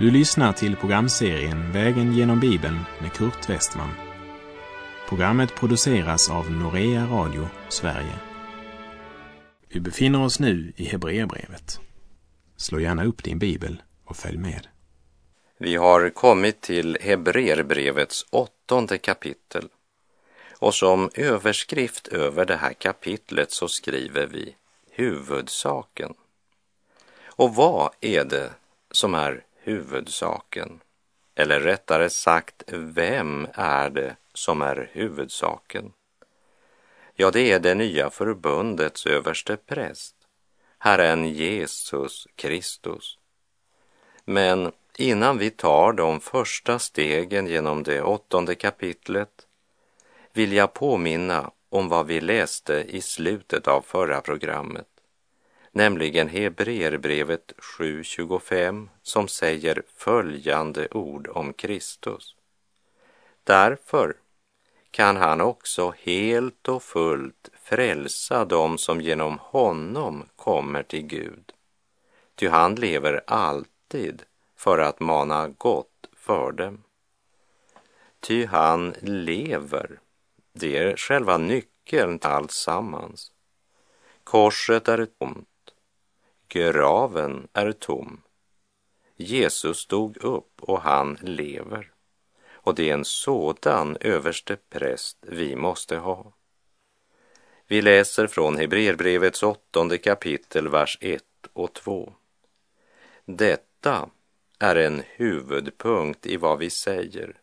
Du lyssnar till programserien Vägen genom Bibeln med Kurt Westman. Programmet produceras av Norea Radio Sverige. Vi befinner oss nu i Hebreerbrevet. Slå gärna upp din bibel och följ med. Vi har kommit till Hebreerbrevets åttonde kapitel. Och som överskrift över det här kapitlet så skriver vi huvudsaken. Och vad är det som är huvudsaken? Eller rättare sagt, vem är det som är huvudsaken? Ja, det är det nya förbundets överste präst, Herren Jesus Kristus. Men innan vi tar de första stegen genom det åttonde kapitlet vill jag påminna om vad vi läste i slutet av förra programmet, nämligen Hebreerbrevet 7.25 som säger följande ord om Kristus. Därför kan han också helt och fullt frälsa dem som genom honom kommer till Gud. Ty han lever alltid för att mana gott för dem. Ty han lever, det är själva nyckeln till alltsammans. Korset är tomt, graven är tom. Jesus stod upp och han lever. Och det är en sådan överste präst vi måste ha. Vi läser från Hebreerbrevets åttonde kapitel, vers 1 och 2. Detta är en huvudpunkt i vad vi säger.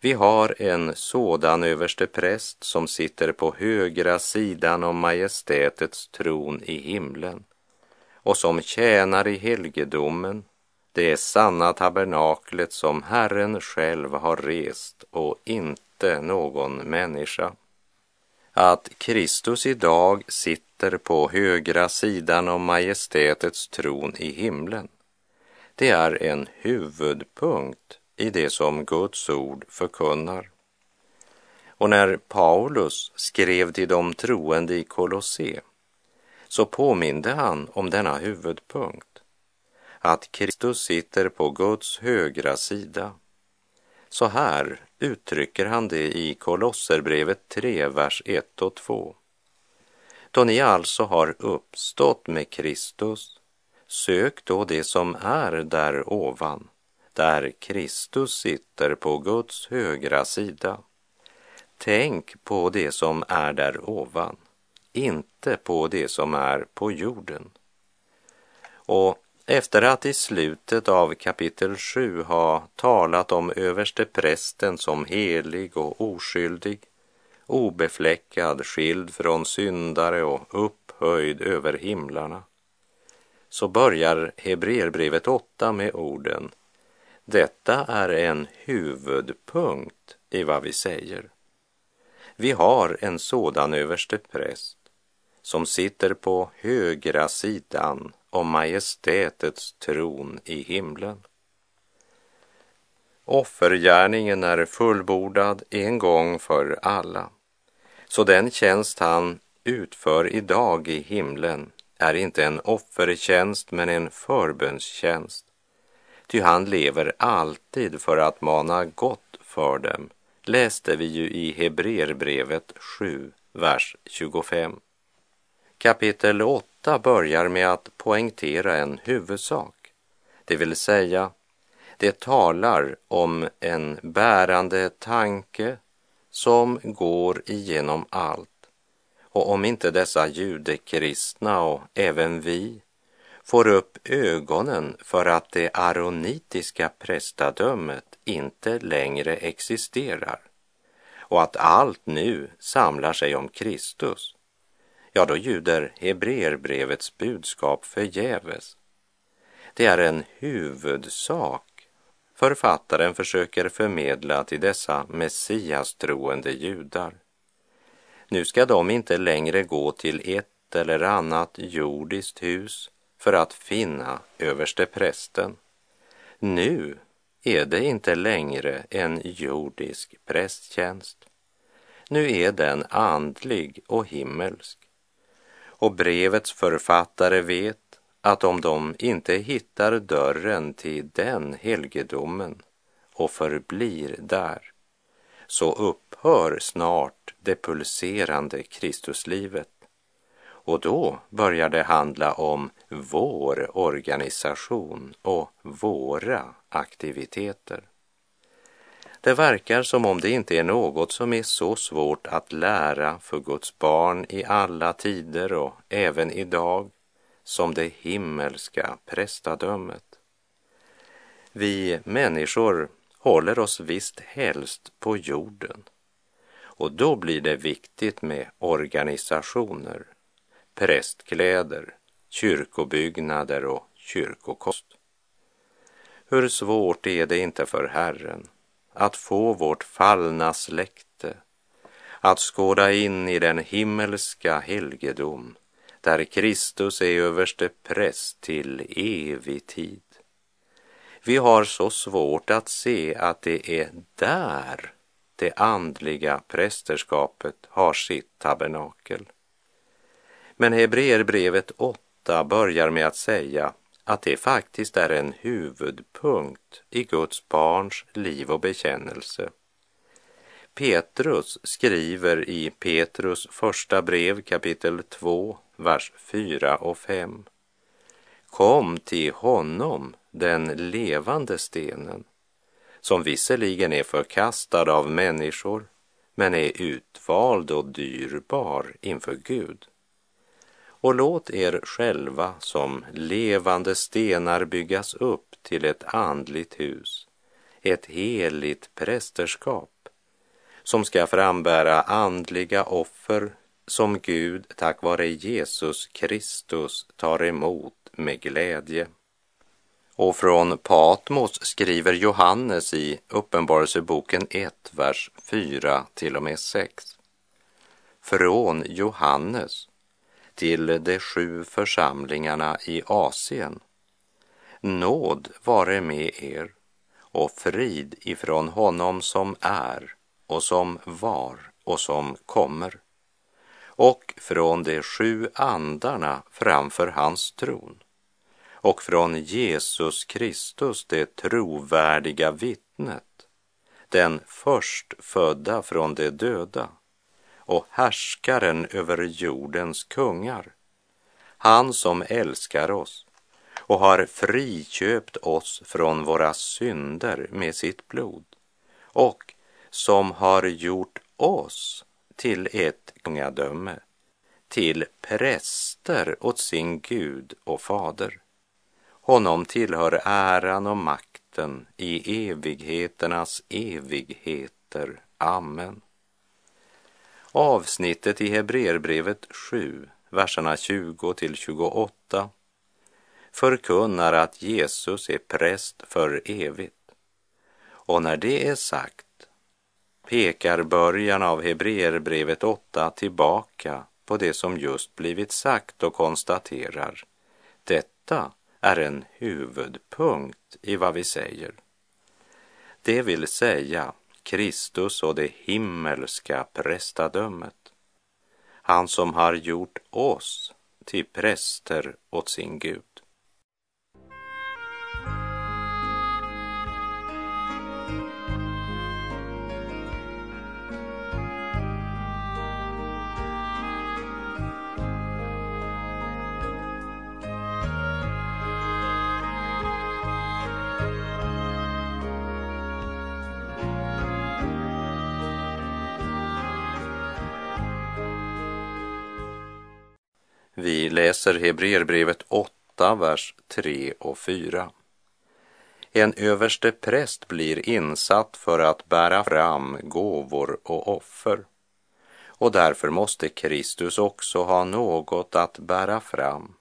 Vi har en sådan överste präst som sitter på högra sidan om majestätets tron i himlen och som tjänar i helgedomen det sanna tabernaklet som Herren själv har rest och inte någon människa. Att Kristus idag sitter på högra sidan om majestätets tron i himlen, det är en huvudpunkt i det som Guds ord förkunnar. Och när Paulus skrev till de troende i Kolosse så påminde han om denna huvudpunkt att Kristus sitter på Guds högra sida. Så här uttrycker han det i Kolosserbrevet 3, vers 1 och 2. Då ni alltså har uppstått med Kristus, sök då det som är där ovan, där Kristus sitter på Guds högra sida. Tänk på det som är där ovan, inte på det som är på jorden. Och efter att i slutet av kapitel 7 ha talat om överste prästen som helig och oskyldig, obefläckad, skild från syndare och upphöjd över himlarna, så börjar Hebreerbrevet 8 med orden Detta är en huvudpunkt i vad vi säger. Vi har en sådan överste präst som sitter på högra sidan om majestätets tron i himlen. Offergärningen är fullbordad en gång för alla, så den tjänst han utför idag i himlen är inte en offertjänst men en förbönstjänst. Ty han lever alltid för att mana gott för dem, läste vi ju i Hebreerbrevet 7, vers 25. Kapitel 8 börjar med att poängtera en huvudsak, det vill säga det talar om en bärande tanke som går igenom allt. Och om inte dessa judekristna och även vi får upp ögonen för att det aronitiska prästadömet inte längre existerar och att allt nu samlar sig om Kristus, ja, då ljuder Hebreerbrevets budskap förgäves. Det är en huvudsak författaren försöker förmedla till dessa messiastroende judar. Nu ska de inte längre gå till ett eller annat jordiskt hus för att finna överste prästen. Nu är det inte längre en jordisk prästtjänst. Nu är den andlig och himmelsk och brevets författare vet att om de inte hittar dörren till den helgedomen och förblir där, så upphör snart det pulserande Kristuslivet. Och då börjar det handla om vår organisation och våra aktiviteter. Det verkar som om det inte är något som är så svårt att lära för Guds barn i alla tider och även idag som det himmelska prästadömet. Vi människor håller oss visst helst på jorden och då blir det viktigt med organisationer, prästkläder, kyrkobyggnader och kyrkokost. Hur svårt är det inte för Herren att få vårt fallna släkte att skåda in i den himmelska helgedom där Kristus är överste präst till evig tid. Vi har så svårt att se att det är där det andliga prästerskapet har sitt tabernakel. Men Hebreerbrevet 8 börjar med att säga att det faktiskt är en huvudpunkt i Guds barns liv och bekännelse. Petrus skriver i Petrus första brev kapitel 2, vers 4 och 5. Kom till honom, den levande stenen, som visserligen är förkastad av människor, men är utvald och dyrbar inför Gud och låt er själva som levande stenar byggas upp till ett andligt hus, ett heligt prästerskap som ska frambära andliga offer som Gud tack vare Jesus Kristus tar emot med glädje. Och från Patmos skriver Johannes i Uppenbarelseboken 1, vers 4 till och med 6. Från Johannes, till de sju församlingarna i Asien. Nåd vare med er och frid ifrån honom som är och som var och som kommer. Och från de sju andarna framför hans tron. Och från Jesus Kristus, det trovärdiga vittnet, den förstfödda från de döda och härskaren över jordens kungar. Han som älskar oss och har friköpt oss från våra synder med sitt blod och som har gjort oss till ett kungadöme, till präster åt sin Gud och fader. Honom tillhör äran och makten i evigheternas evigheter. Amen. Avsnittet i Hebreerbrevet 7, verserna 20 till 28 förkunnar att Jesus är präst för evigt. Och när det är sagt pekar början av Hebreerbrevet 8 tillbaka på det som just blivit sagt och konstaterar detta är en huvudpunkt i vad vi säger. Det vill säga Kristus och det himmelska prästadömet. Han som har gjort oss till präster åt sin Gud. Vi läser Hebreerbrevet 8, vers 3 och 4. En överste präst blir insatt för att bära fram gåvor och offer. Och därför måste Kristus också ha något att bära fram.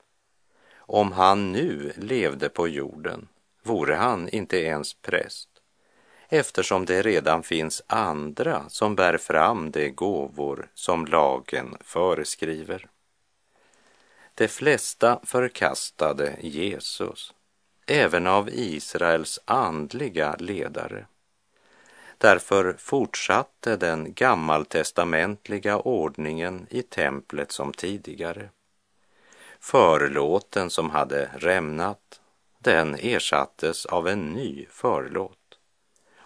Om han nu levde på jorden vore han inte ens präst eftersom det redan finns andra som bär fram de gåvor som lagen föreskriver. De flesta förkastade Jesus, även av Israels andliga ledare. Därför fortsatte den gammaltestamentliga ordningen i templet som tidigare. Förlåten som hade rämnat, den ersattes av en ny förlåt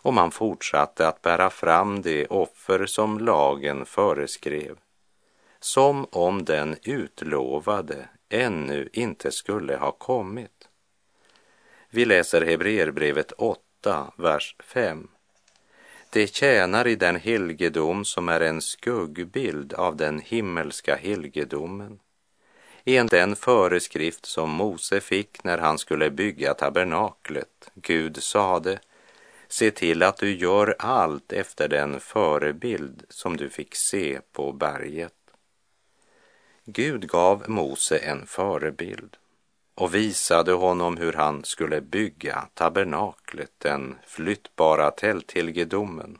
och man fortsatte att bära fram det offer som lagen föreskrev, som om den utlovade ännu inte skulle ha kommit. Vi läser Hebreerbrevet 8, vers 5. Det tjänar i den helgedom som är en skuggbild av den himmelska helgedomen. En den föreskrift som Mose fick när han skulle bygga tabernaklet. Gud sade, se till att du gör allt efter den förebild som du fick se på berget. Gud gav Mose en förebild och visade honom hur han skulle bygga tabernaklet, den flyttbara tälthelgedomen,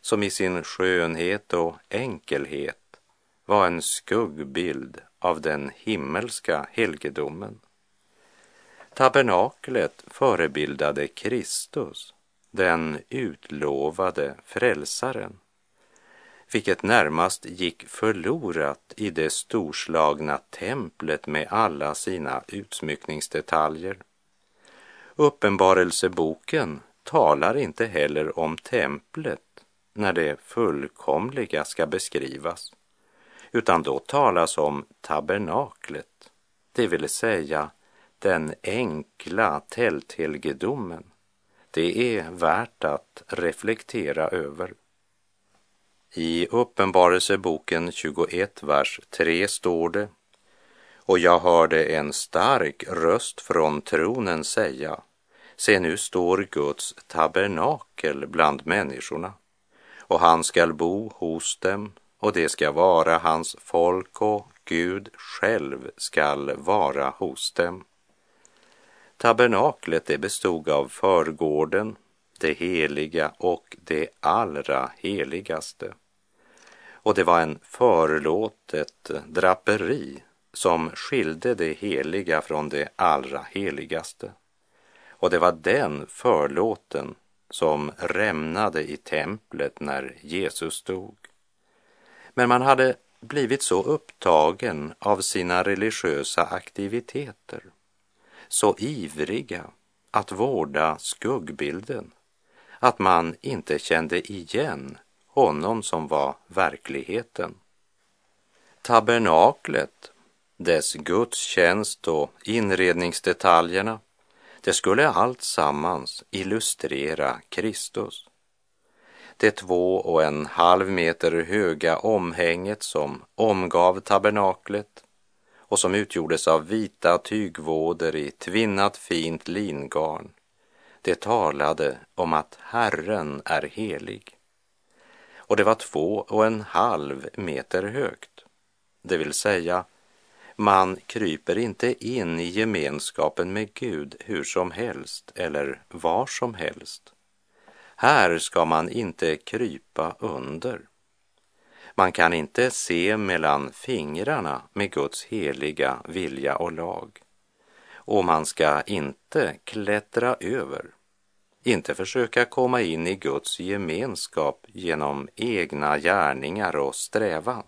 som i sin skönhet och enkelhet var en skuggbild av den himmelska helgedomen. Tabernaklet förebildade Kristus, den utlovade frälsaren, vilket närmast gick förlorat i det storslagna templet med alla sina utsmyckningsdetaljer. Uppenbarelseboken talar inte heller om templet när det fullkomliga ska beskrivas, utan då talas om tabernaklet, det vill säga den enkla tälthelgedomen. Det är värt att reflektera över. I Uppenbarelseboken 21, vers 3 står det och jag hörde en stark röst från tronen säga Se, nu står Guds tabernakel bland människorna och han skall bo hos dem och det ska vara hans folk och Gud själv skall vara hos dem. Tabernaklet det bestod av förgården, det heliga och det allra heligaste. Och det var en förlåtet draperi som skilde det heliga från det allra heligaste. Och det var den förlåten som rämnade i templet när Jesus dog. Men man hade blivit så upptagen av sina religiösa aktiviteter, så ivriga att vårda skuggbilden, att man inte kände igen honom som var verkligheten. Tabernaklet, dess gudstjänst och inredningsdetaljerna, det skulle allt sammans illustrera Kristus. Det två och en halv meter höga omhänget som omgav tabernaklet och som utgjordes av vita tygvåder i tvinnat fint lingarn, det talade om att Herren är helig. Och det var två och en halv meter högt, det vill säga man kryper inte in i gemenskapen med Gud hur som helst eller var som helst. Här ska man inte krypa under. Man kan inte se mellan fingrarna med Guds heliga vilja och lag. Och man ska inte klättra över, inte försöka komma in i Guds gemenskap genom egna gärningar och strävan.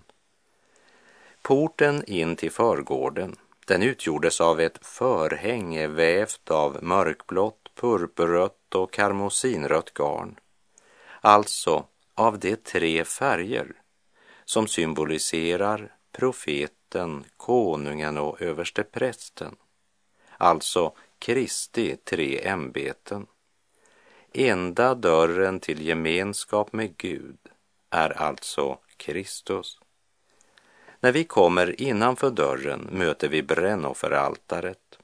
Porten in till förgården, den utgjordes av ett förhänge vävt av mörkblått, purpurrött och karmosinrött garn. Alltså av de tre färger som symboliserar profeten, konungen och översteprästen. Alltså Kristi tre ämbeten. Enda dörren till gemenskap med Gud är alltså Kristus. När vi kommer innanför dörren möter vi brännofferaltaret.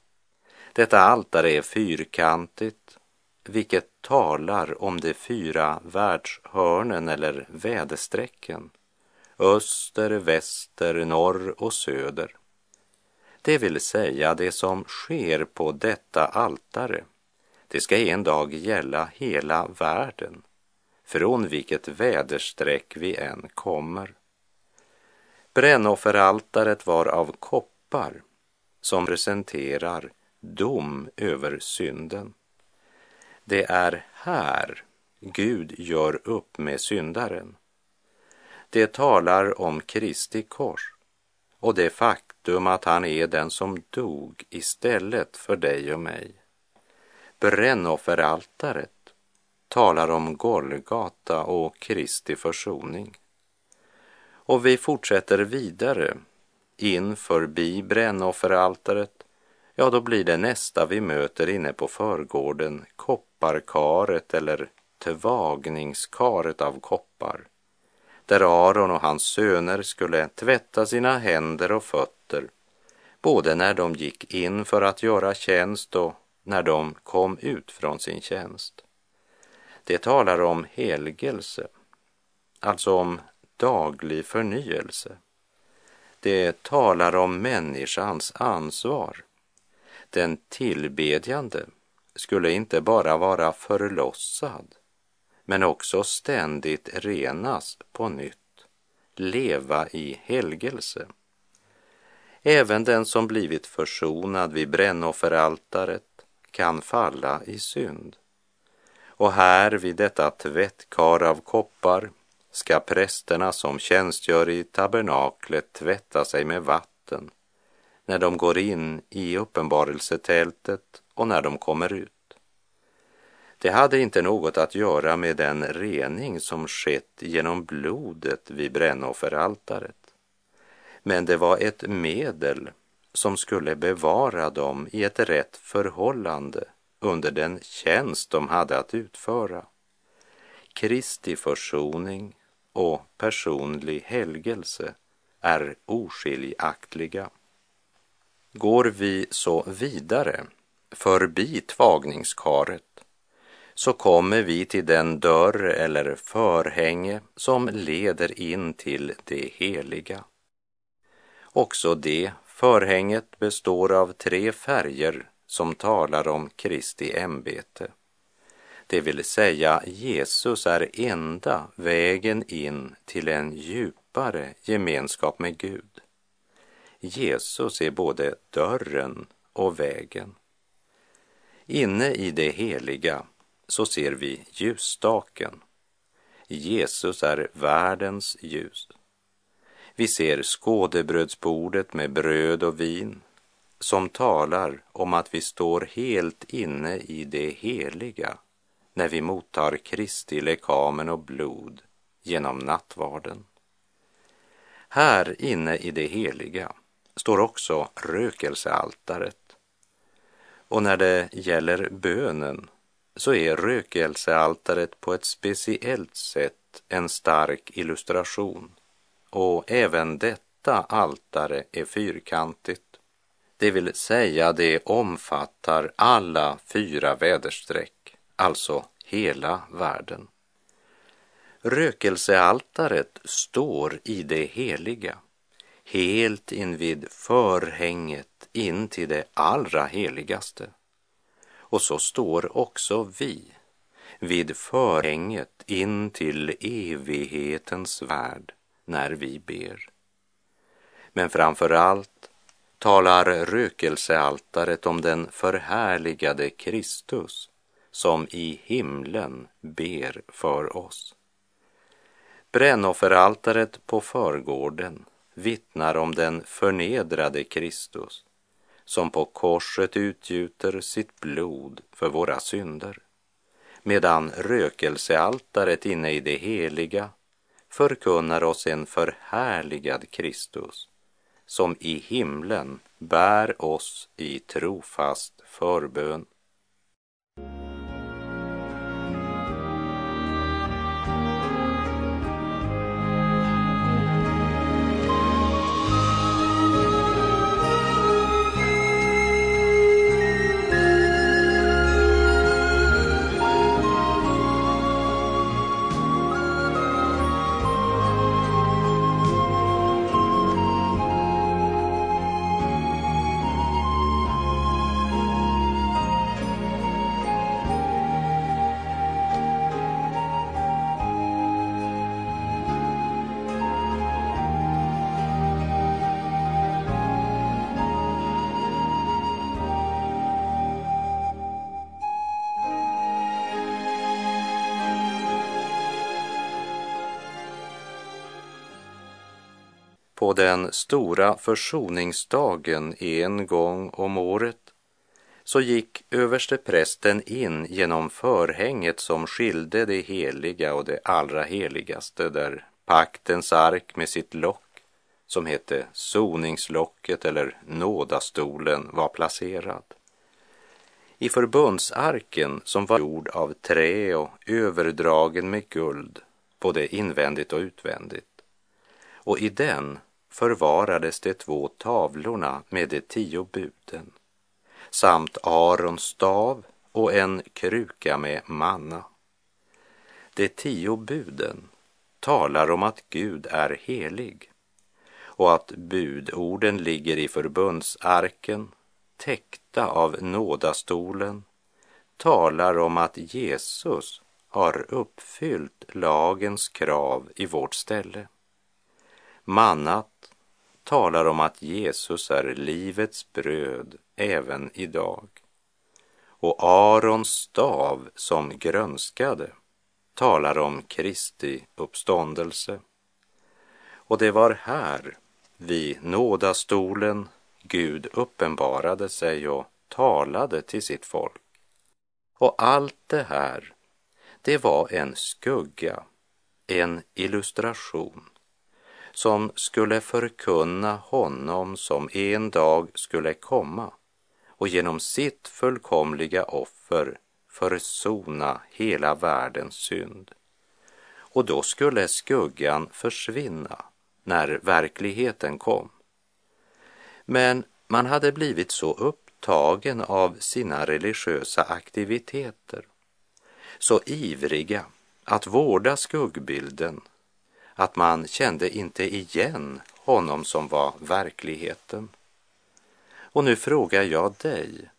Detta altare är fyrkantigt, vilket talar om de fyra världshörnen eller väderstrecken, öster, väster, norr och söder. Det vill säga det som sker på detta altare, det ska en dag gälla hela världen, från vilket väderstreck vi än kommer. Brännofferaltaret var av koppar som presenterar dom över synden. Det är här Gud gör upp med syndaren. Det talar om Kristi kors och det faktum att han är den som dog istället för dig och mig. Brännofferaltaret talar om Golgata och Kristi försoning. Och vi fortsätter vidare in förbi brännofferaltaret, ja då blir det nästa vi möter inne på förgården kopparkaret eller tvagningskaret av koppar där Aron och hans söner skulle tvätta sina händer och fötter, både när de gick in för att göra tjänst och när de kom ut från sin tjänst. Det talar om helgelse, alltså om daglig förnyelse. Det talar om människans ansvar. Den tillbedjande skulle inte bara vara förlossad men också ständigt renas på nytt, leva i helgelse. Även den som blivit försonad vid brännofferaltaret kan falla i synd. Och här vid detta tvättkar av koppar ska prästerna som tjänstgör i tabernaklet tvätta sig med vatten när de går in i uppenbarelsetältet och när de kommer ut. Det hade inte något att göra med den rening som skett genom blodet vid brännofferaltaret. Men det var ett medel som skulle bevara dem i ett rätt förhållande under den tjänst de hade att utföra. Kristi försoning och personlig helgelse är oskiljaktiga. Går vi så vidare förbi tvagningskaret så kommer vi till den dörr eller förhänge som leder in till det heliga. Också det förhänget består av tre färger som talar om Kristi ämbete. Det vill säga Jesus är enda vägen in till en djupare gemenskap med Gud. Jesus är både dörren och vägen. Inne i det heliga så ser vi ljusstaken. Jesus är världens ljus. Vi ser skådebrödsbordet med bröd och vin som talar om att vi står helt inne i det heliga när vi mottar Kristi lekamen och blod genom nattvarden. Här inne i det heliga står också rökelsealtaret. Och när det gäller bönen så är rökelsealtaret på ett speciellt sätt en stark illustration och även detta altare är fyrkantigt. Det vill säga det omfattar alla fyra väderstreck, alltså hela världen. Rökelsealtaret står i det heliga, helt invid förhänget in till det allra heligaste. Och så står också vi vid förhänget in till evighetens värld när vi ber. Men framför allt talar rökelsealtaret om den förhärligade Kristus som i himlen ber för oss. Brännofferaltaret på förgården vittnar om den förnedrade Kristus som på korset utgjuter sitt blod för våra synder, medan rökelsealtaret inne i det heliga förkunnar oss en förhärligad Kristus som i himlen bär oss i trofast förbön. På den stora försoningsdagen en gång om året så gick översteprästen in genom förhänget som skilde det heliga och det allra heligaste där paktens ark med sitt lock som hette soningslocket eller nådastolen var placerad. I förbundsarken som var gjord av trä och överdragen med guld, både invändigt och utvändigt. Och i den förvarades de två tavlorna med de tio buden samt Arons stav och en kruka med manna. De tio buden talar om att Gud är helig och att budorden ligger i förbundsarken täckta av nådastolen talar om att Jesus har uppfyllt lagens krav i vårt ställe. Mannat talar om att Jesus är livets bröd även idag. Och Arons stav som grönskade talar om Kristi uppståndelse. Och det var här, vid nådastolen, Gud uppenbarade sig och talade till sitt folk. Och allt det här, det var en skugga, en illustration som skulle förkunna honom som en dag skulle komma och genom sitt fullkomliga offer försona hela världens synd. Och då skulle skuggan försvinna när verkligheten kom. Men man hade blivit så upptagen av sina religiösa aktiviteter, så ivriga att vårda skuggbilden att man kände inte igen honom som var verkligheten. Och nu frågar jag dig,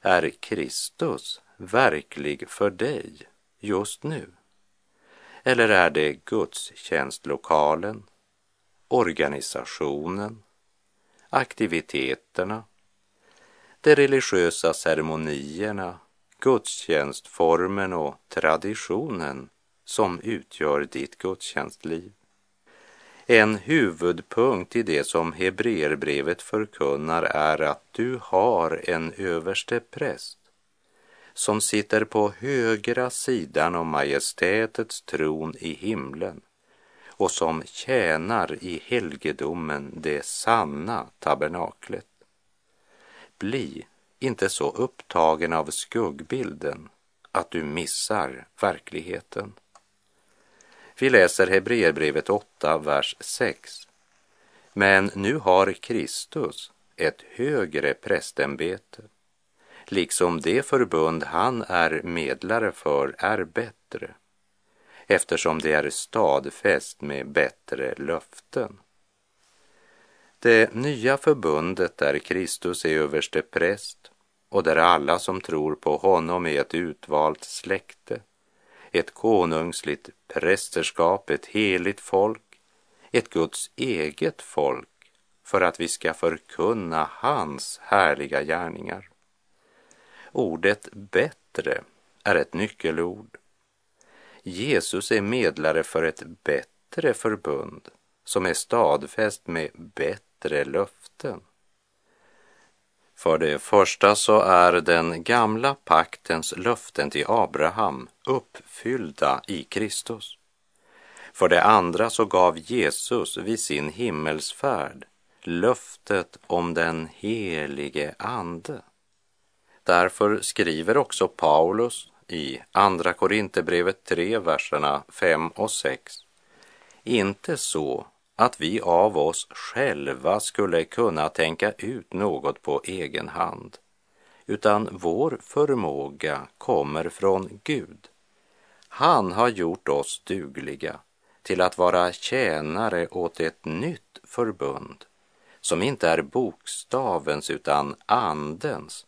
är Kristus verklig för dig just nu? Eller är det gudstjänstlokalen, organisationen, aktiviteterna, de religiösa ceremonierna, gudstjänstformen och traditionen som utgör ditt gudstjänstliv. En huvudpunkt i det som Hebreerbrevet förkunnar är att du har en överste präst som sitter på högra sidan om majestätets tron i himlen och som tjänar i helgedomen det sanna tabernaklet. Bli inte så upptagen av skuggbilden att du missar verkligheten. Vi läser Hebreerbrevet 8, vers 6. Men nu har Kristus ett högre prästämbete, liksom det förbund han är medlare för är bättre, eftersom det är stadfäst med bättre löften. Det nya förbundet där Kristus är överste präst och där alla som tror på honom är ett utvalt släkte ett konungsligt prästerskap, ett heligt folk, ett Guds eget folk för att vi ska förkunna hans härliga gärningar. Ordet bättre är ett nyckelord. Jesus är medlare för ett bättre förbund som är stadfäst med bättre löften. För det första så är den gamla paktens löften till Abraham uppfyllda i Kristus. För det andra så gav Jesus vid sin himmelsfärd löftet om den helige Ande. Därför skriver också Paulus i Andra Korinthierbrevet 3, verserna 5 och 6. Inte så att vi av oss själva skulle kunna tänka ut något på egen hand, utan vår förmåga kommer från Gud. Han har gjort oss dugliga till att vara tjänare åt ett nytt förbund som inte är bokstavens utan andens.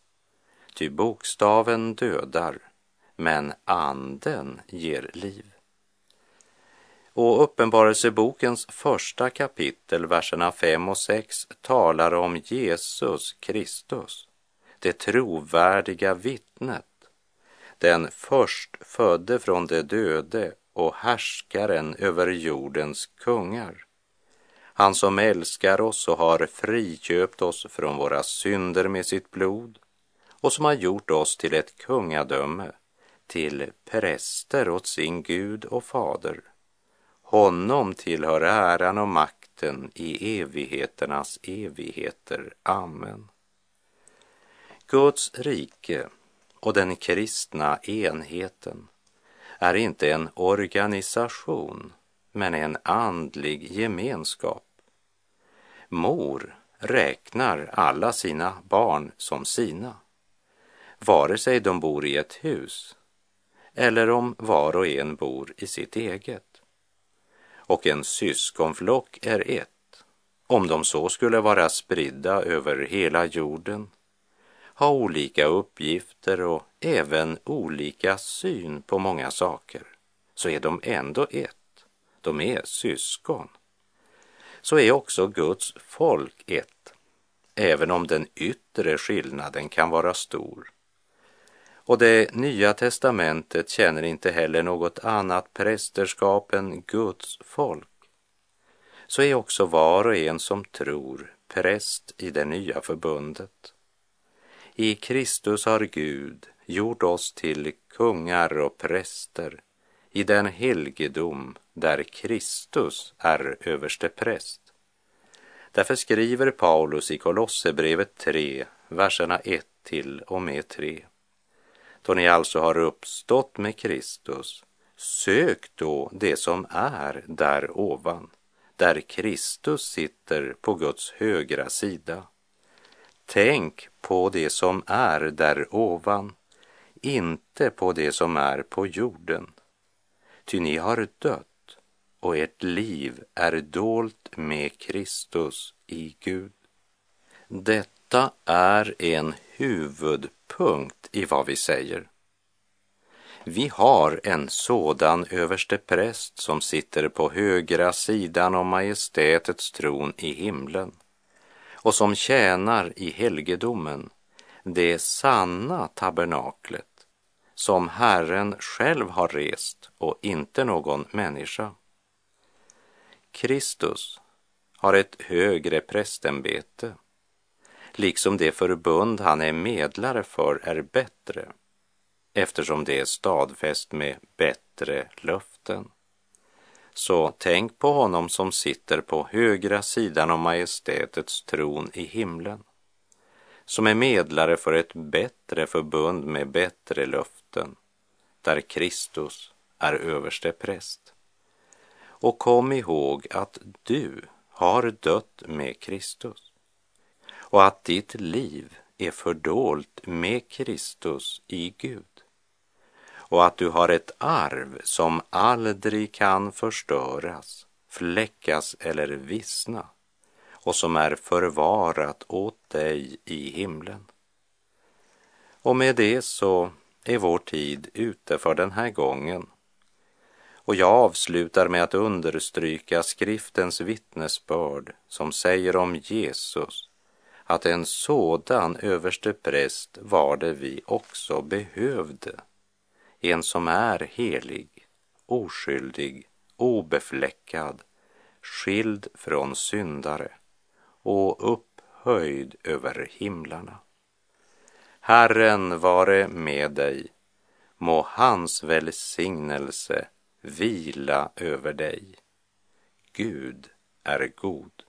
Ty bokstaven dödar, men anden ger liv. Och Uppenbarelsebokens första kapitel, verserna 5 och 6, talar om Jesus Kristus, det trovärdiga vittnet, den förstfödde från de döde och härskaren över jordens kungar. Han som älskar oss och har friköpt oss från våra synder med sitt blod och som har gjort oss till ett kungadöme, till präster åt sin Gud och fader. Honom tillhör äran och makten i evigheternas evigheter. Amen. Guds rike och den kristna enheten är inte en organisation men en andlig gemenskap. Mor räknar alla sina barn som sina, vare sig de bor i ett hus eller om var och en bor i sitt eget. Och en syskonflock är ett, om de så skulle vara spridda över hela jorden, ha olika uppgifter och även olika syn på många saker, så är de ändå ett. De är syskon, så är också Guds folk ett, även om den yttre skillnaden kan vara stor. Och det nya testamentet känner inte heller något annat prästerskap än Guds folk. Så är också var och en som tror präst i det nya förbundet. I Kristus har Gud gjort oss till kungar och präster i den helgedom där Kristus är överste präst. Därför skriver Paulus i Kolosserbrevet 3, verserna 1 till och med 3. Då ni alltså har uppstått med Kristus, sök då det som är där ovan, där Kristus sitter på Guds högra sida. Tänk på det som är där ovan, inte på det som är på jorden. Ty ni har dött och ert liv är dolt med Kristus i Gud. Detta är en huvudpunkt i vad vi säger. Vi har en sådan överste präst som sitter på högra sidan om majestätets tron i himlen och som tjänar i helgedomen, det sanna tabernaklet som Herren själv har rest och inte någon människa. Kristus har ett högre prästämbete, liksom det förbund han är medlare för är bättre, eftersom det är stadfäst med bättre löften. Så tänk på honom som sitter på högra sidan om majestätets tron i himlen, som är medlare för ett bättre förbund med bättre löften, där Kristus är överste präst. Och kom ihåg att du har dött med Kristus och att ditt liv är fördolt med Kristus i Gud. Och att du har ett arv som aldrig kan förstöras, fläckas eller vissna och som är förvarat åt dig i himlen. Och med det så är vår tid ute för den här gången. Och jag avslutar med att understryka skriftens vittnesbörd som säger om Jesus att en sådan överste präst var det vi också behövde. En som är helig, oskyldig, obefläckad, skild från syndare och upphöjd över himlarna. Herren vare med dig, må hans välsignelse vila över dig. Gud är god.